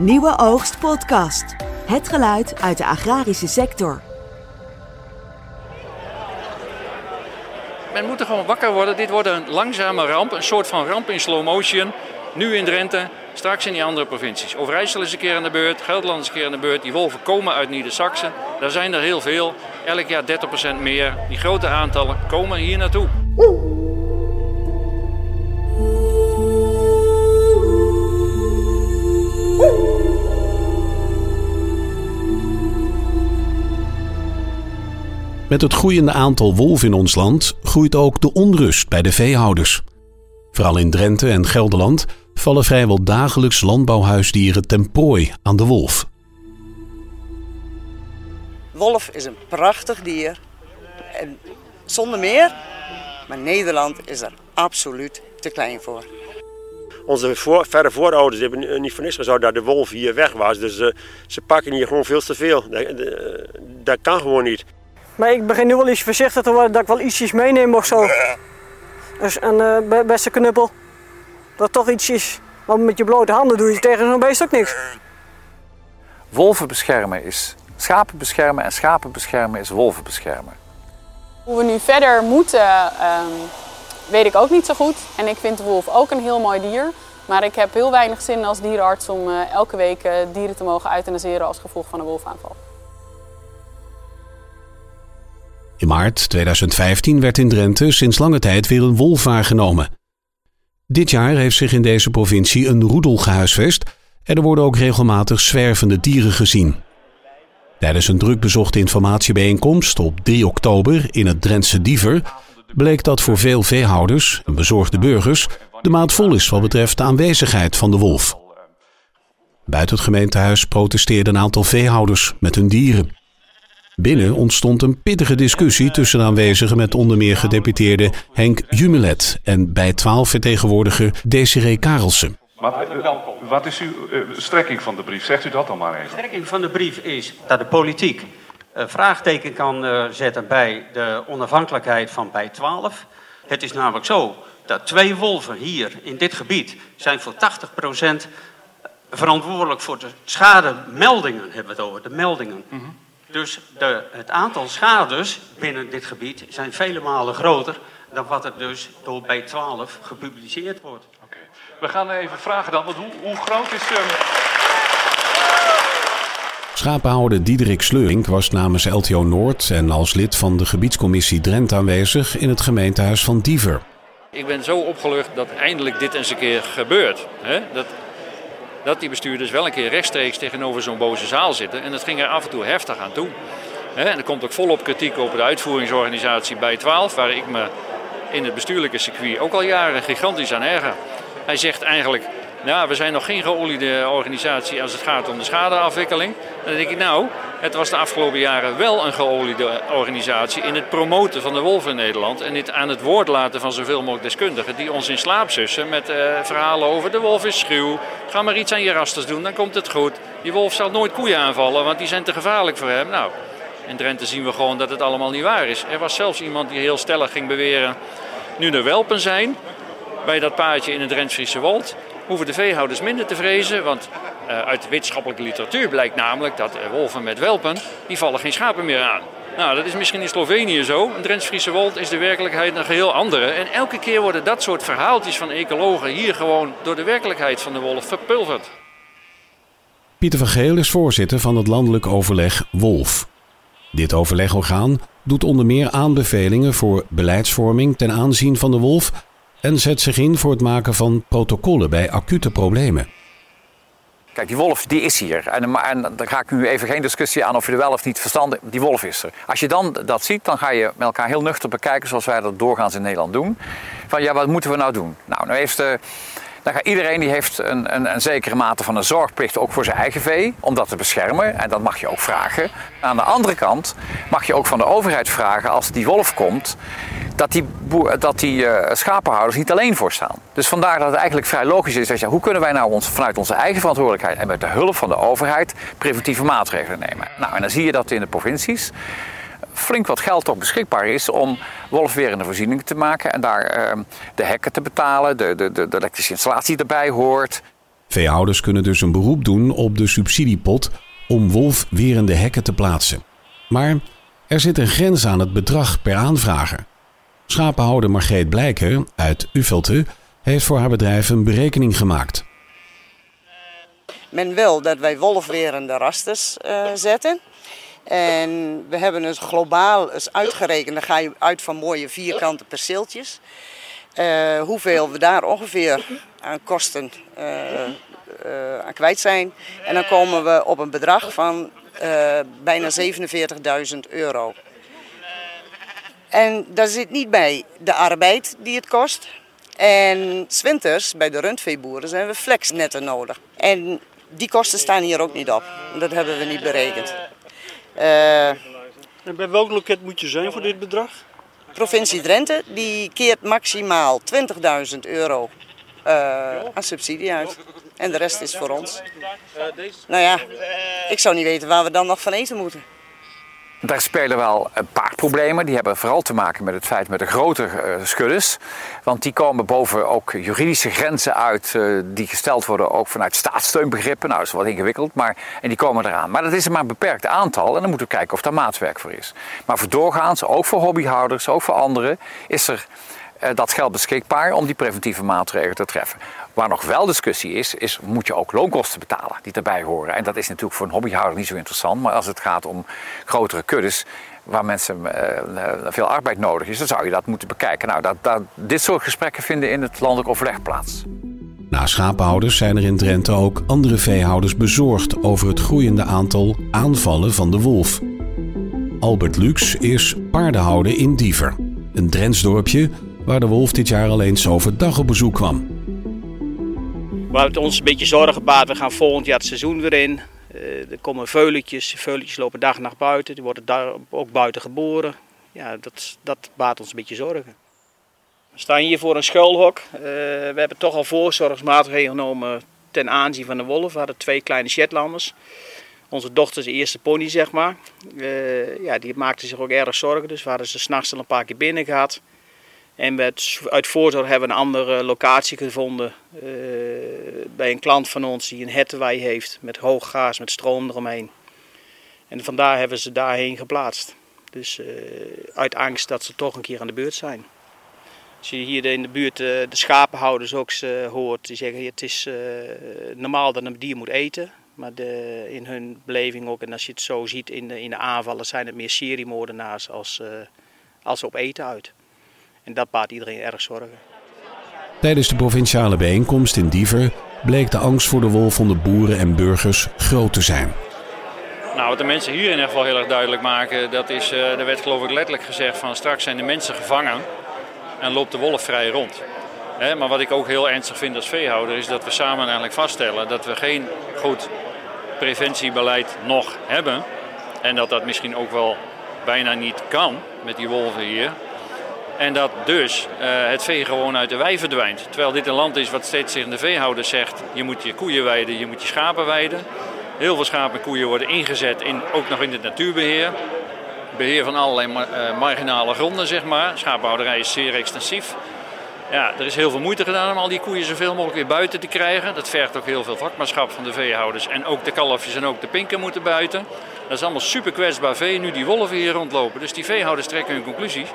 Nieuwe Oogst Podcast. Het geluid uit de agrarische sector. Men moet er gewoon wakker worden. Dit wordt een langzame ramp, een soort van ramp in slow motion. Nu in Drenthe, straks in die andere provincies. Overijssel is een keer aan de beurt, Gelderland is een keer aan de beurt. Die wolven komen uit Nieder-Saxen. Daar zijn er heel veel. Elk jaar 30% meer. Die grote aantallen komen hier naartoe. Met het groeiende aantal wolven in ons land groeit ook de onrust bij de veehouders. Vooral in Drenthe en Gelderland vallen vrijwel dagelijks landbouwhuisdieren ten prooi aan de wolf. Wolf is een prachtig dier. En zonder meer. Maar Nederland is er absoluut te klein voor. Onze voor, verre voorouders hebben niet voor niks gezorgd dat de wolf hier weg was. Dus uh, ze pakken hier gewoon veel te veel. Dat, dat kan gewoon niet. Maar ik begin nu wel iets voorzichtig te worden dat ik wel ietsjes meeneem of zo. Dus een uh, beste knuppel. Dat toch iets is. Want met je blote handen doe je tegen zo'n beest ook niks. Wolven beschermen is schapen beschermen en schapen beschermen is wolven beschermen. Hoe we nu verder moeten, um, weet ik ook niet zo goed. En ik vind de wolf ook een heel mooi dier. Maar ik heb heel weinig zin als dierenarts om uh, elke week uh, dieren te mogen euthanaseren als gevolg van een wolfaanval. In maart 2015 werd in Drenthe sinds lange tijd weer een wolf waargenomen. Dit jaar heeft zich in deze provincie een roedel gehuisvest en er worden ook regelmatig zwervende dieren gezien. Tijdens een druk bezochte informatiebijeenkomst op 3 oktober in het Drentse Diever bleek dat voor veel veehouders en bezorgde burgers de maat vol is wat betreft de aanwezigheid van de wolf. Buiten het gemeentehuis protesteerden een aantal veehouders met hun dieren. Binnen ontstond een pittige discussie tussen de aanwezigen met onder meer gedeputeerde Henk Jumelet en bij 12 vertegenwoordiger Desiree Karelsen. Maar wat is uw uh, strekking van de brief? Zegt u dat dan maar even. De strekking van de brief is dat de politiek uh, vraagteken kan zetten bij de onafhankelijkheid van bij 12. Het is namelijk zo dat twee wolven hier in dit gebied zijn voor 80% verantwoordelijk voor de schademeldingen, hebben we het over, de meldingen. Mm -hmm. Dus de, het aantal schades binnen dit gebied zijn vele malen groter dan wat er dus door B12 gepubliceerd wordt. Okay. We gaan even vragen dan, want hoe, hoe groot is... Um... Schapenhouder Diederik Sleuring was namens LTO Noord en als lid van de gebiedscommissie Drenthe aanwezig in het gemeentehuis van Diever. Ik ben zo opgelucht dat eindelijk dit eens een keer gebeurt. Hè? Dat dat die bestuurders wel een keer rechtstreeks tegenover zo'n boze zaal zitten. En dat ging er af en toe heftig aan toe. En er komt ook volop kritiek op de uitvoeringsorganisatie bij 12, waar ik me in het bestuurlijke circuit ook al jaren gigantisch aan erger. Hij zegt eigenlijk, nou, we zijn nog geen geoliede organisatie als het gaat om de schadeafwikkeling. Dan denk ik, nou, het was de afgelopen jaren wel een geoliede organisatie in het promoten van de wolven in Nederland. En dit aan het woord laten van zoveel mogelijk deskundigen die ons in slaap sussen met uh, verhalen over de wolf is schuw. Ga maar iets aan je rasters doen, dan komt het goed. Die wolf zal nooit koeien aanvallen, want die zijn te gevaarlijk voor hem. Nou, in Drenthe zien we gewoon dat het allemaal niet waar is. Er was zelfs iemand die heel stellig ging beweren, nu er welpen zijn, bij dat paardje in het Drents-Friese Wold, hoeven de veehouders minder te vrezen. Want uh, uit de wetenschappelijke literatuur blijkt namelijk dat uh, wolven met welpen, die vallen geen schapen meer aan. Nou, dat is misschien in Slovenië zo. In Drents-Friese Wold is de werkelijkheid een geheel andere. En elke keer worden dat soort verhaaltjes van ecologen hier gewoon door de werkelijkheid van de wolf verpulverd. Pieter van Geel is voorzitter van het landelijk overleg Wolf. Dit overlegorgaan doet onder meer aanbevelingen voor beleidsvorming ten aanzien van de wolf en zet zich in voor het maken van protocollen bij acute problemen. Kijk, die wolf die is hier. En, en dan ga ik nu even geen discussie aan of je er wel of niet verstandig... Die wolf is er. Als je dan dat ziet, dan ga je met elkaar heel nuchter bekijken... zoals wij dat doorgaans in Nederland doen. Van ja, wat moeten we nou doen? Nou, nou heeft de... Dan gaat iedereen die heeft een, een, een, zekere mate van een zorgplicht ook voor zijn eigen vee, om dat te beschermen. En dat mag je ook vragen. Aan de andere kant mag je ook van de overheid vragen, als die wolf komt, dat die, dat die uh, schapenhouders niet alleen voor staan. Dus vandaar dat het eigenlijk vrij logisch is dat je, hoe kunnen wij nou ons, vanuit onze eigen verantwoordelijkheid en met de hulp van de overheid preventieve maatregelen nemen. Nou, en dan zie je dat in de provincies flink wat geld toch beschikbaar is om wolfwerende voorzieningen te maken en daar uh, de hekken te betalen, de, de, de, de elektrische installatie erbij hoort. Veehouders kunnen dus een beroep doen op de subsidiepot om wolfwerende hekken te plaatsen. Maar er zit een grens aan het bedrag per aanvrager. Schapenhouder Margreet Blijker uit Uffelte heeft voor haar bedrijf een berekening gemaakt. Men wil dat wij wolfwerende rasters uh, zetten. En we hebben het globaal eens uitgerekend. Dan ga je uit van mooie vierkante perceeltjes. Uh, hoeveel we daar ongeveer aan kosten uh, aan kwijt zijn. En dan komen we op een bedrag van bijna 47.000 euro. En daar zit niet bij de arbeid die het kost. En zwinters bij de rundveeboeren zijn we flexnetten nodig. En die kosten staan hier ook niet op. Dat hebben we niet berekend. Uh, en bij welk loket moet je zijn voor dit bedrag? Provincie Drenthe die keert maximaal 20.000 euro uh, aan subsidie uit. En de rest is voor ons. Nou ja, ik zou niet weten waar we dan nog van eten moeten. Daar spelen wel een paar problemen. Die hebben vooral te maken met het feit met de grote uh, skuddes. Want die komen boven ook juridische grenzen uit uh, die gesteld worden ook vanuit staatssteunbegrippen. Nou, dat is wat ingewikkeld, maar en die komen eraan. Maar dat is er maar een beperkt aantal en dan moeten we kijken of daar maatwerk voor is. Maar voor doorgaans, ook voor hobbyhouders, ook voor anderen, is er uh, dat geld beschikbaar om die preventieve maatregelen te treffen. Waar nog wel discussie is, is moet je ook loonkosten betalen die daarbij horen. En dat is natuurlijk voor een hobbyhouder niet zo interessant. Maar als het gaat om grotere kuddes waar mensen uh, veel arbeid nodig is, dan zou je dat moeten bekijken. Nou, dat, dat, dit soort gesprekken vinden in het landelijk overleg plaats. Na schapenhouders zijn er in Drenthe ook andere veehouders bezorgd over het groeiende aantal aanvallen van de wolf. Albert Lux is paardenhouder in Diever, een Drents dorpje waar de wolf dit jaar al eens overdag op bezoek kwam. We hebben ons een beetje zorgen gebaard. We gaan volgend jaar het seizoen weer in. Uh, er komen veuletjes. Veuletjes lopen dag en nacht buiten. Die worden daar ook buiten geboren. Ja, dat, dat baart ons een beetje zorgen. We staan hier voor een schuilhok. Uh, we hebben toch al voorzorgsmaatregelen genomen ten aanzien van de wolf. We hadden twee kleine Shetlanders. Onze dochter is de eerste pony, zeg maar. Uh, ja, die maakte zich ook erg zorgen. Dus we hadden ze s'nachts al een paar keer binnen gehad. En met, uit voorzorg hebben we een andere locatie gevonden uh, bij een klant van ons die een hettenwei heeft met hoog gaas, met stroom eromheen. En vandaar hebben ze daarheen geplaatst. Dus uh, uit angst dat ze toch een keer aan de beurt zijn. Als je hier in de buurt uh, de schapenhouders ook hoort, die zeggen het is normaal dat een dier moet eten. Maar de, in hun beleving ook, en als je het zo ziet in de, in de aanvallen, zijn het meer seriemoordenaars als, als op eten uit. En dat baart iedereen erg zorgen. Tijdens de provinciale bijeenkomst in Diever bleek de angst voor de wolf onder boeren en burgers groot te zijn. Nou, wat de mensen hier in ieder geval heel erg duidelijk maken, dat is, uh, er werd geloof ik letterlijk gezegd van straks zijn de mensen gevangen en loopt de wolf vrij rond. Maar wat ik ook heel ernstig vind als veehouder is dat we samen eigenlijk vaststellen dat we geen goed preventiebeleid nog hebben. En dat dat misschien ook wel bijna niet kan met die wolven hier. En dat dus uh, het vee gewoon uit de wei verdwijnt. Terwijl dit een land is wat steeds tegen de veehouders zegt: je moet je koeien weiden, je moet je schapen weiden. Heel veel schapen en koeien worden ingezet, in, ook nog in het natuurbeheer. Beheer van allerlei mar uh, marginale gronden, zeg maar. Schapenhouderij is zeer extensief. Ja, er is heel veel moeite gedaan om al die koeien zoveel mogelijk weer buiten te krijgen. Dat vergt ook heel veel vakmanschap van de veehouders. En ook de kalfjes en ook de pinken moeten buiten. Dat is allemaal super kwetsbaar vee, nu die wolven hier rondlopen. Dus die veehouders trekken hun conclusies.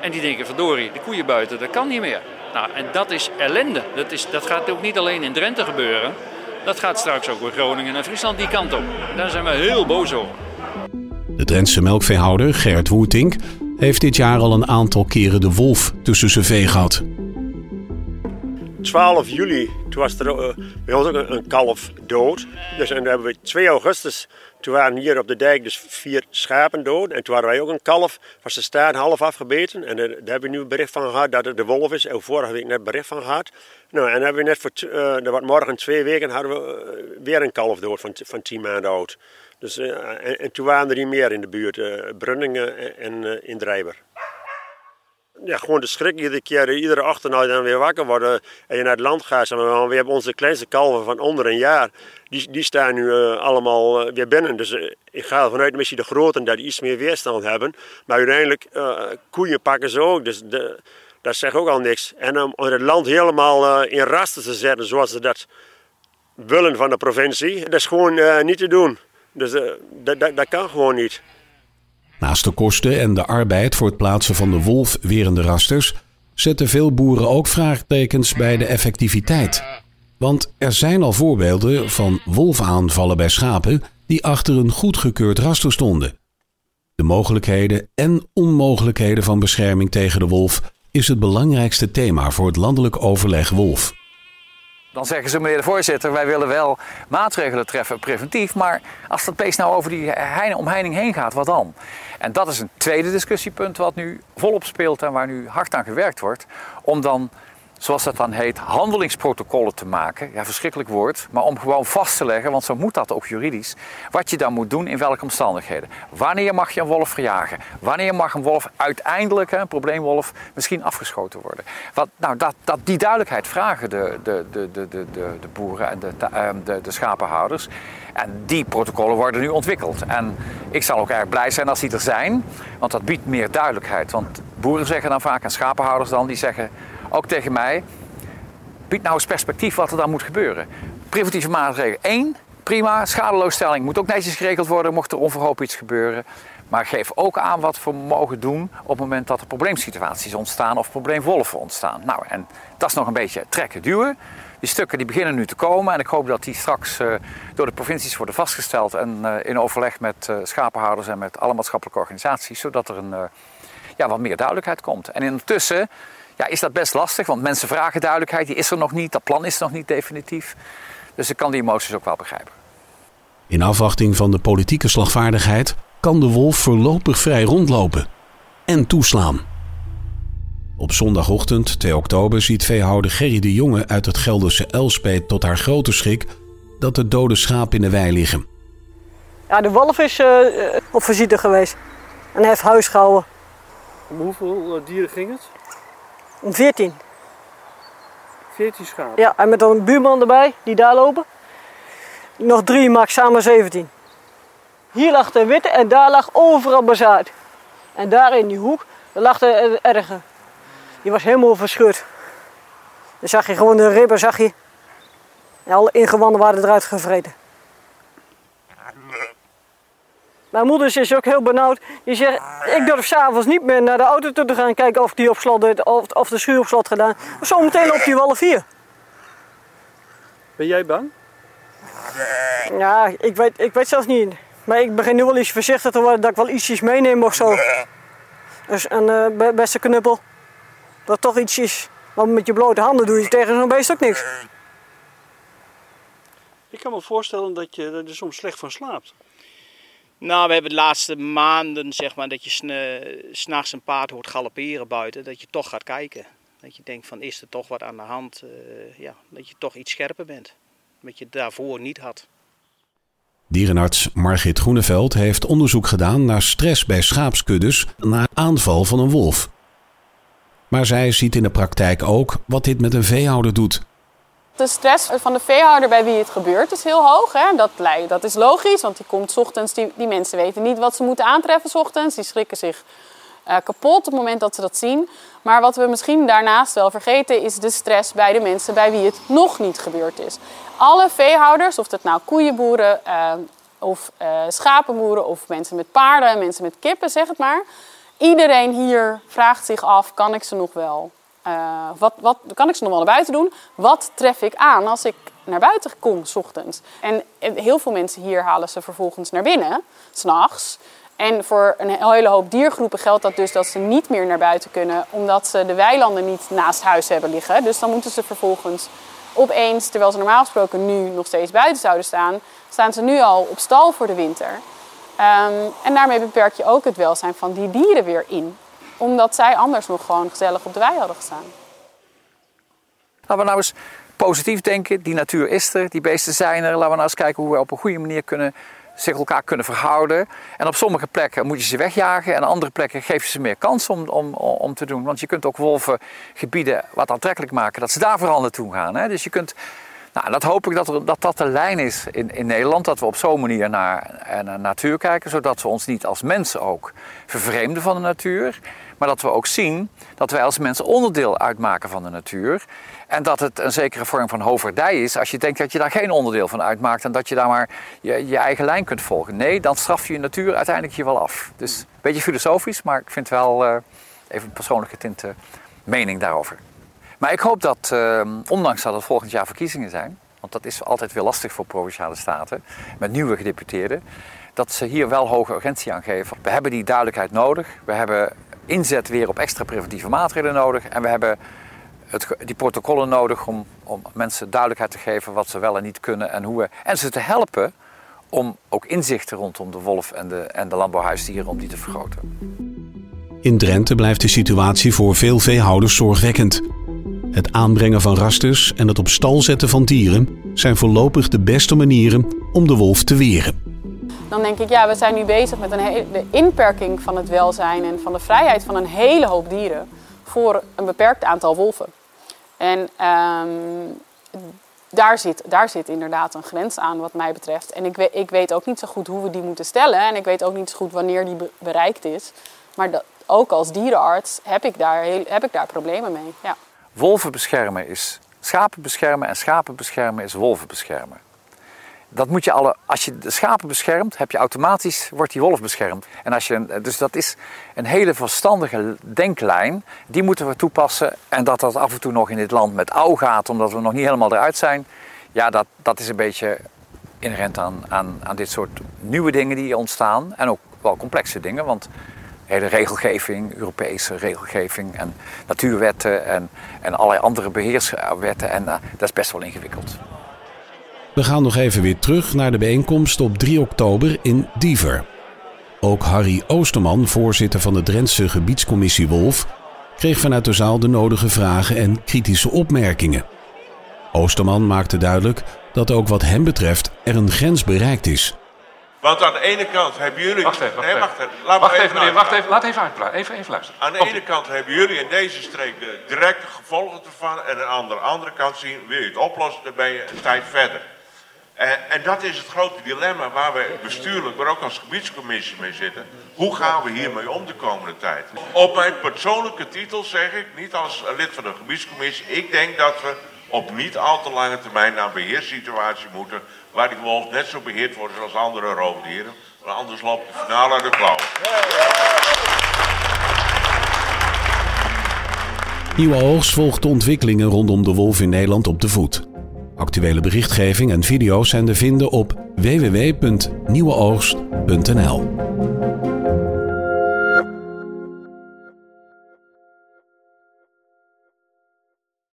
En die denken, verdorie, de koeien buiten, dat kan niet meer. Nou, en dat is ellende. Dat, is, dat gaat ook niet alleen in Drenthe gebeuren. Dat gaat straks ook in Groningen en Friesland die kant op. Daar zijn we heel boos over. De Drentse melkveehouder Gert Woertink heeft dit jaar al een aantal keren de wolf tussen zijn vee gehad. 12 juli, toen was er uh, bij ons ook een, een, kalf dood. Dus en dan hebben we 2 augustus toen waren hier op de dijk dus vier schapen dood. En toen hadden wij ook een kalf, was de staart half afgebeten. En daar hebben we nu bericht van gehad dat het de wolf is. En vorige week net bericht van gehad. Nou, en hebben we net voor, uh, wat morgen twee weken hadden we uh, weer een kalf dood van, van tien maanden oud. Dus, uh, en, en, toen waren er niet meer in de buurt, Brunningen en in Drijber ja, gewoon de schrik iedere keer, iedere ochtend dan weer wakker worden en je naar het land gaat. we hebben onze kleinste kalven van onder een jaar, die, die staan nu uh, allemaal uh, weer binnen. Dus uh, ik ga ervan uit, misschien de groten, dat iets meer weerstand hebben. Maar uiteindelijk, koeien pakken ze ook, dus de, dat zegt ook al niks. En om het land helemaal in rasten te zetten, zoals ze dat willen van de provincie. Dat is gewoon niet te doen. Dus dat, dat, dat kan gewoon niet. Naast de kosten en de arbeid voor het plaatsen van de wolfwerende rasters zetten veel boeren ook vraagtekens bij de effectiviteit. Want er zijn al voorbeelden van wolfaanvallen bij schapen die achter een goedgekeurd raster stonden. De mogelijkheden en onmogelijkheden van bescherming tegen de wolf is het belangrijkste thema voor het landelijk overleg wolf. Dan zeggen ze, meneer de voorzitter, wij willen wel maatregelen treffen preventief, maar als dat beest nou over die omheining heen gaat, wat dan? En dat is een tweede discussiepunt wat nu volop speelt en waar nu hard aan gewerkt wordt, om dan zoals dat dan heet, handelingsprotocollen te maken. Ja, verschrikkelijk woord, maar om gewoon vast te leggen, want zo moet dat ook juridisch, wat je dan moet doen in welke omstandigheden. Wanneer mag je een wolf verjagen? Wanneer mag een wolf uiteindelijk, een probleemwolf, misschien afgeschoten worden? Wat, nou, dat, dat, die duidelijkheid vragen de, de, de, de, de, de boeren en de, ehm, de, de schapenhouders. En die protocollen worden nu ontwikkeld. En ik zal ook erg blij zijn als die er zijn, want dat biedt meer duidelijkheid. Want boeren zeggen dan vaak, en schapenhouders dan, die zeggen ook tegen mij, bied nou eens perspectief wat er dan moet gebeuren. Preventieve maatregelen. Eén, prima, schadeloosstelling moet ook netjes geregeld worden, mocht er onverhoopt iets gebeuren. Maar geef ook aan wat we mogen doen op het moment dat er probleemsituaties ontstaan of probleemwolven ontstaan. Nou, en dat is nog een beetje trekken, duwen. Die stukken die beginnen nu te komen en ik hoop dat die straks uh, door de provincies worden vastgesteld en uh, in overleg met uh, schapenhouders en met alle maatschappelijke organisaties, zodat er een, ja, wat meer duidelijkheid komt. En intussen ja, is dat best lastig, want mensen vragen duidelijkheid. Die is er nog niet, dat plan is nog niet definitief. Dus ik kan die emoties ook wel begrijpen. In afwachting van de politieke slagvaardigheid kan de wolf voorlopig vrij rondlopen en toeslaan. Op zondagochtend 2 oktober ziet veehouder Gerry de Jonge uit het Gelderse Elspeet tot haar grote schrik dat er dode schapen in de wei liggen. Ja, de wolf is uh, op visite geweest en heeft huis gehouden. Om hoeveel eh, dieren ging het? Om 14. 14 schapen? Ja, en met dan een buurman erbij, die daar lopen. Nog drie maakt samen 17. Hier lag de witte en daar lag overal bazaard. En daar in die hoek, daar lag de erge. Die was helemaal verscheurd. Dan zag je gewoon de ribben, zag je. En alle ingewanden waren eruit gevreten. Mijn moeder is ook heel benauwd. Die zegt, ik durf s'avonds niet meer naar de auto toe te gaan kijken of die op slot deed, of, of de schuur op slot gedaan. Zometeen op die wallen vier. Ben jij bang? Ja, ik weet, ik weet zelfs niet. Maar ik begin nu wel iets voorzichtig te worden dat ik wel ietsjes meeneem of zo. Dus een uh, beste knuppel. Dat toch iets is. Want met je blote handen doe je tegen zo'n beest ook niks. Ik kan me voorstellen dat je er soms slecht van slaapt. Nou, we hebben de laatste maanden, zeg maar, dat je s'nachts een paard hoort galopperen buiten, dat je toch gaat kijken. Dat je denkt van, is er toch wat aan de hand? Uh, ja, dat je toch iets scherper bent. Wat je daarvoor niet had. Dierenarts Margit Groeneveld heeft onderzoek gedaan naar stress bij schaapskuddes na aanval van een wolf. Maar zij ziet in de praktijk ook wat dit met een veehouder doet. De stress van de veehouder bij wie het gebeurt is heel hoog. Hè? Dat, dat is logisch, want die komt ochtends, die, die mensen weten niet wat ze moeten aantreffen ochtends. Die schrikken zich uh, kapot op het moment dat ze dat zien. Maar wat we misschien daarnaast wel vergeten is de stress bij de mensen bij wie het nog niet gebeurd is. Alle veehouders, of het nou koeienboeren uh, of uh, schapenboeren of mensen met paarden, mensen met kippen, zeg het maar. Iedereen hier vraagt zich af, kan ik ze nog wel uh, wat, wat kan ik ze nog wel naar buiten doen? Wat tref ik aan als ik naar buiten kom s ochtends? En heel veel mensen hier halen ze vervolgens naar binnen, s'nachts. En voor een hele hoop diergroepen geldt dat dus dat ze niet meer naar buiten kunnen, omdat ze de weilanden niet naast huis hebben liggen. Dus dan moeten ze vervolgens opeens, terwijl ze normaal gesproken nu nog steeds buiten zouden staan, staan ze nu al op stal voor de winter. Um, en daarmee beperk je ook het welzijn van die dieren weer in omdat zij anders nog gewoon gezellig op de wei hadden gestaan. Laten we nou eens positief denken. Die natuur is er, die beesten zijn er. Laten we nou eens kijken hoe we op een goede manier kunnen, zich elkaar kunnen verhouden. En op sommige plekken moet je ze wegjagen. En op andere plekken geef je ze meer kans om, om, om te doen. Want je kunt ook wolvengebieden wat aantrekkelijk maken. Dat ze daar vooral naartoe gaan. Hè? Dus je kunt Nou, dat hoop ik dat, dat dat de lijn is in, in Nederland. Dat we op zo'n manier naar, naar natuur kijken. Zodat we ons niet als mensen ook vervreemden van de natuur. Maar dat we ook zien dat wij als mensen onderdeel uitmaken van de natuur. En dat het een zekere vorm van hoverdij is als je denkt dat je daar geen onderdeel van uitmaakt en dat je daar maar je, je eigen lijn kunt volgen. Nee, dan straf je je natuur uiteindelijk je wel af. Dus een beetje filosofisch, maar ik vind wel uh, even een persoonlijke tinte mening daarover. Maar ik hoop dat, uh, ondanks dat het volgend jaar verkiezingen zijn, want dat is altijd weer lastig voor provinciale staten, met nieuwe gedeputeerden, dat ze hier wel hoge urgentie aan geven. We hebben die duidelijkheid nodig. We hebben inzet weer op extra preventieve maatregelen nodig. En we hebben het, die protocollen nodig om, om mensen duidelijkheid te geven wat ze wel en niet kunnen en hoe we. En ze te helpen om ook inzichten rondom de wolf en de, en de landbouwhuisdieren om die te vergroten. In Drenthe blijft de situatie voor veel veehouders zorgwekkend. Het aanbrengen van rasters en het op stal zetten van dieren zijn voorlopig de beste manieren om de wolf te weren. Dan denk ik, ja, we zijn nu bezig met een de inperking van het welzijn en van de vrijheid van een hele hoop dieren voor een beperkt aantal wolven. En ehm, daar, zit, daar zit inderdaad een grens aan wat mij betreft. En ik weet, ik weet ook niet zo goed hoe we die moeten stellen. En ik weet ook niet zo goed wanneer die bereikt is. Maar dat, ook als dierenarts heb ik daar, heb ik daar problemen mee. Ja. Wolven beschermen is schapen beschermen en schapen beschermen is wolven beschermen. Dat moet je alle, als je de schapen beschermt, heb je automatisch, wordt die wolf beschermd. En als je, dus dat is een hele verstandige denklijn. Die moeten we toepassen. En dat dat af en toe nog in dit land met ouw gaat, omdat we nog niet helemaal eruit zijn. Ja, dat, dat is een beetje inherent aan, aan, aan dit soort nieuwe dingen die ontstaan. En ook wel complexe dingen, want hele regelgeving, Europese regelgeving en natuurwetten en, en allerlei andere beheerswetten. En uh, dat is best wel ingewikkeld. We gaan nog even weer terug naar de bijeenkomst op 3 oktober in Diever. Ook Harry Oosterman, voorzitter van de Drentse gebiedscommissie Wolf, kreeg vanuit de zaal de nodige vragen en kritische opmerkingen. Oosterman maakte duidelijk dat ook wat hem betreft er een grens bereikt is. Want aan de ene kant hebben jullie. Wacht even, wacht, nee, wacht even. Laat, wacht even, meneer, wacht even, laat even uitpraten. Even, even luisteren. Aan de ene kant hebben jullie in deze streek de directe gevolgen ervan. En aan de andere kant zien, wil je het oplossen, dan ben je een tijd verder. En, dat is het grote dilemma waar we bestuurlijk, maar ook als gebiedscommissie mee zitten. Hoe gaan we hiermee om de komende tijd? Op mijn persoonlijke titel zeg ik, niet als lid van de gebiedscommissie, ik denk dat we op niet al te lange termijn naar een beheerssituatie moeten, waar die wolf net zo beheerd wordt als andere roofdieren. Want anders loopt de finale uit de klauw. Nieuwe Oogst volgt de ontwikkelingen rondom de wolf in Nederland op de voet. Actuele berichtgeving en video's zijn te vinden op www.nieuweoogst.nl.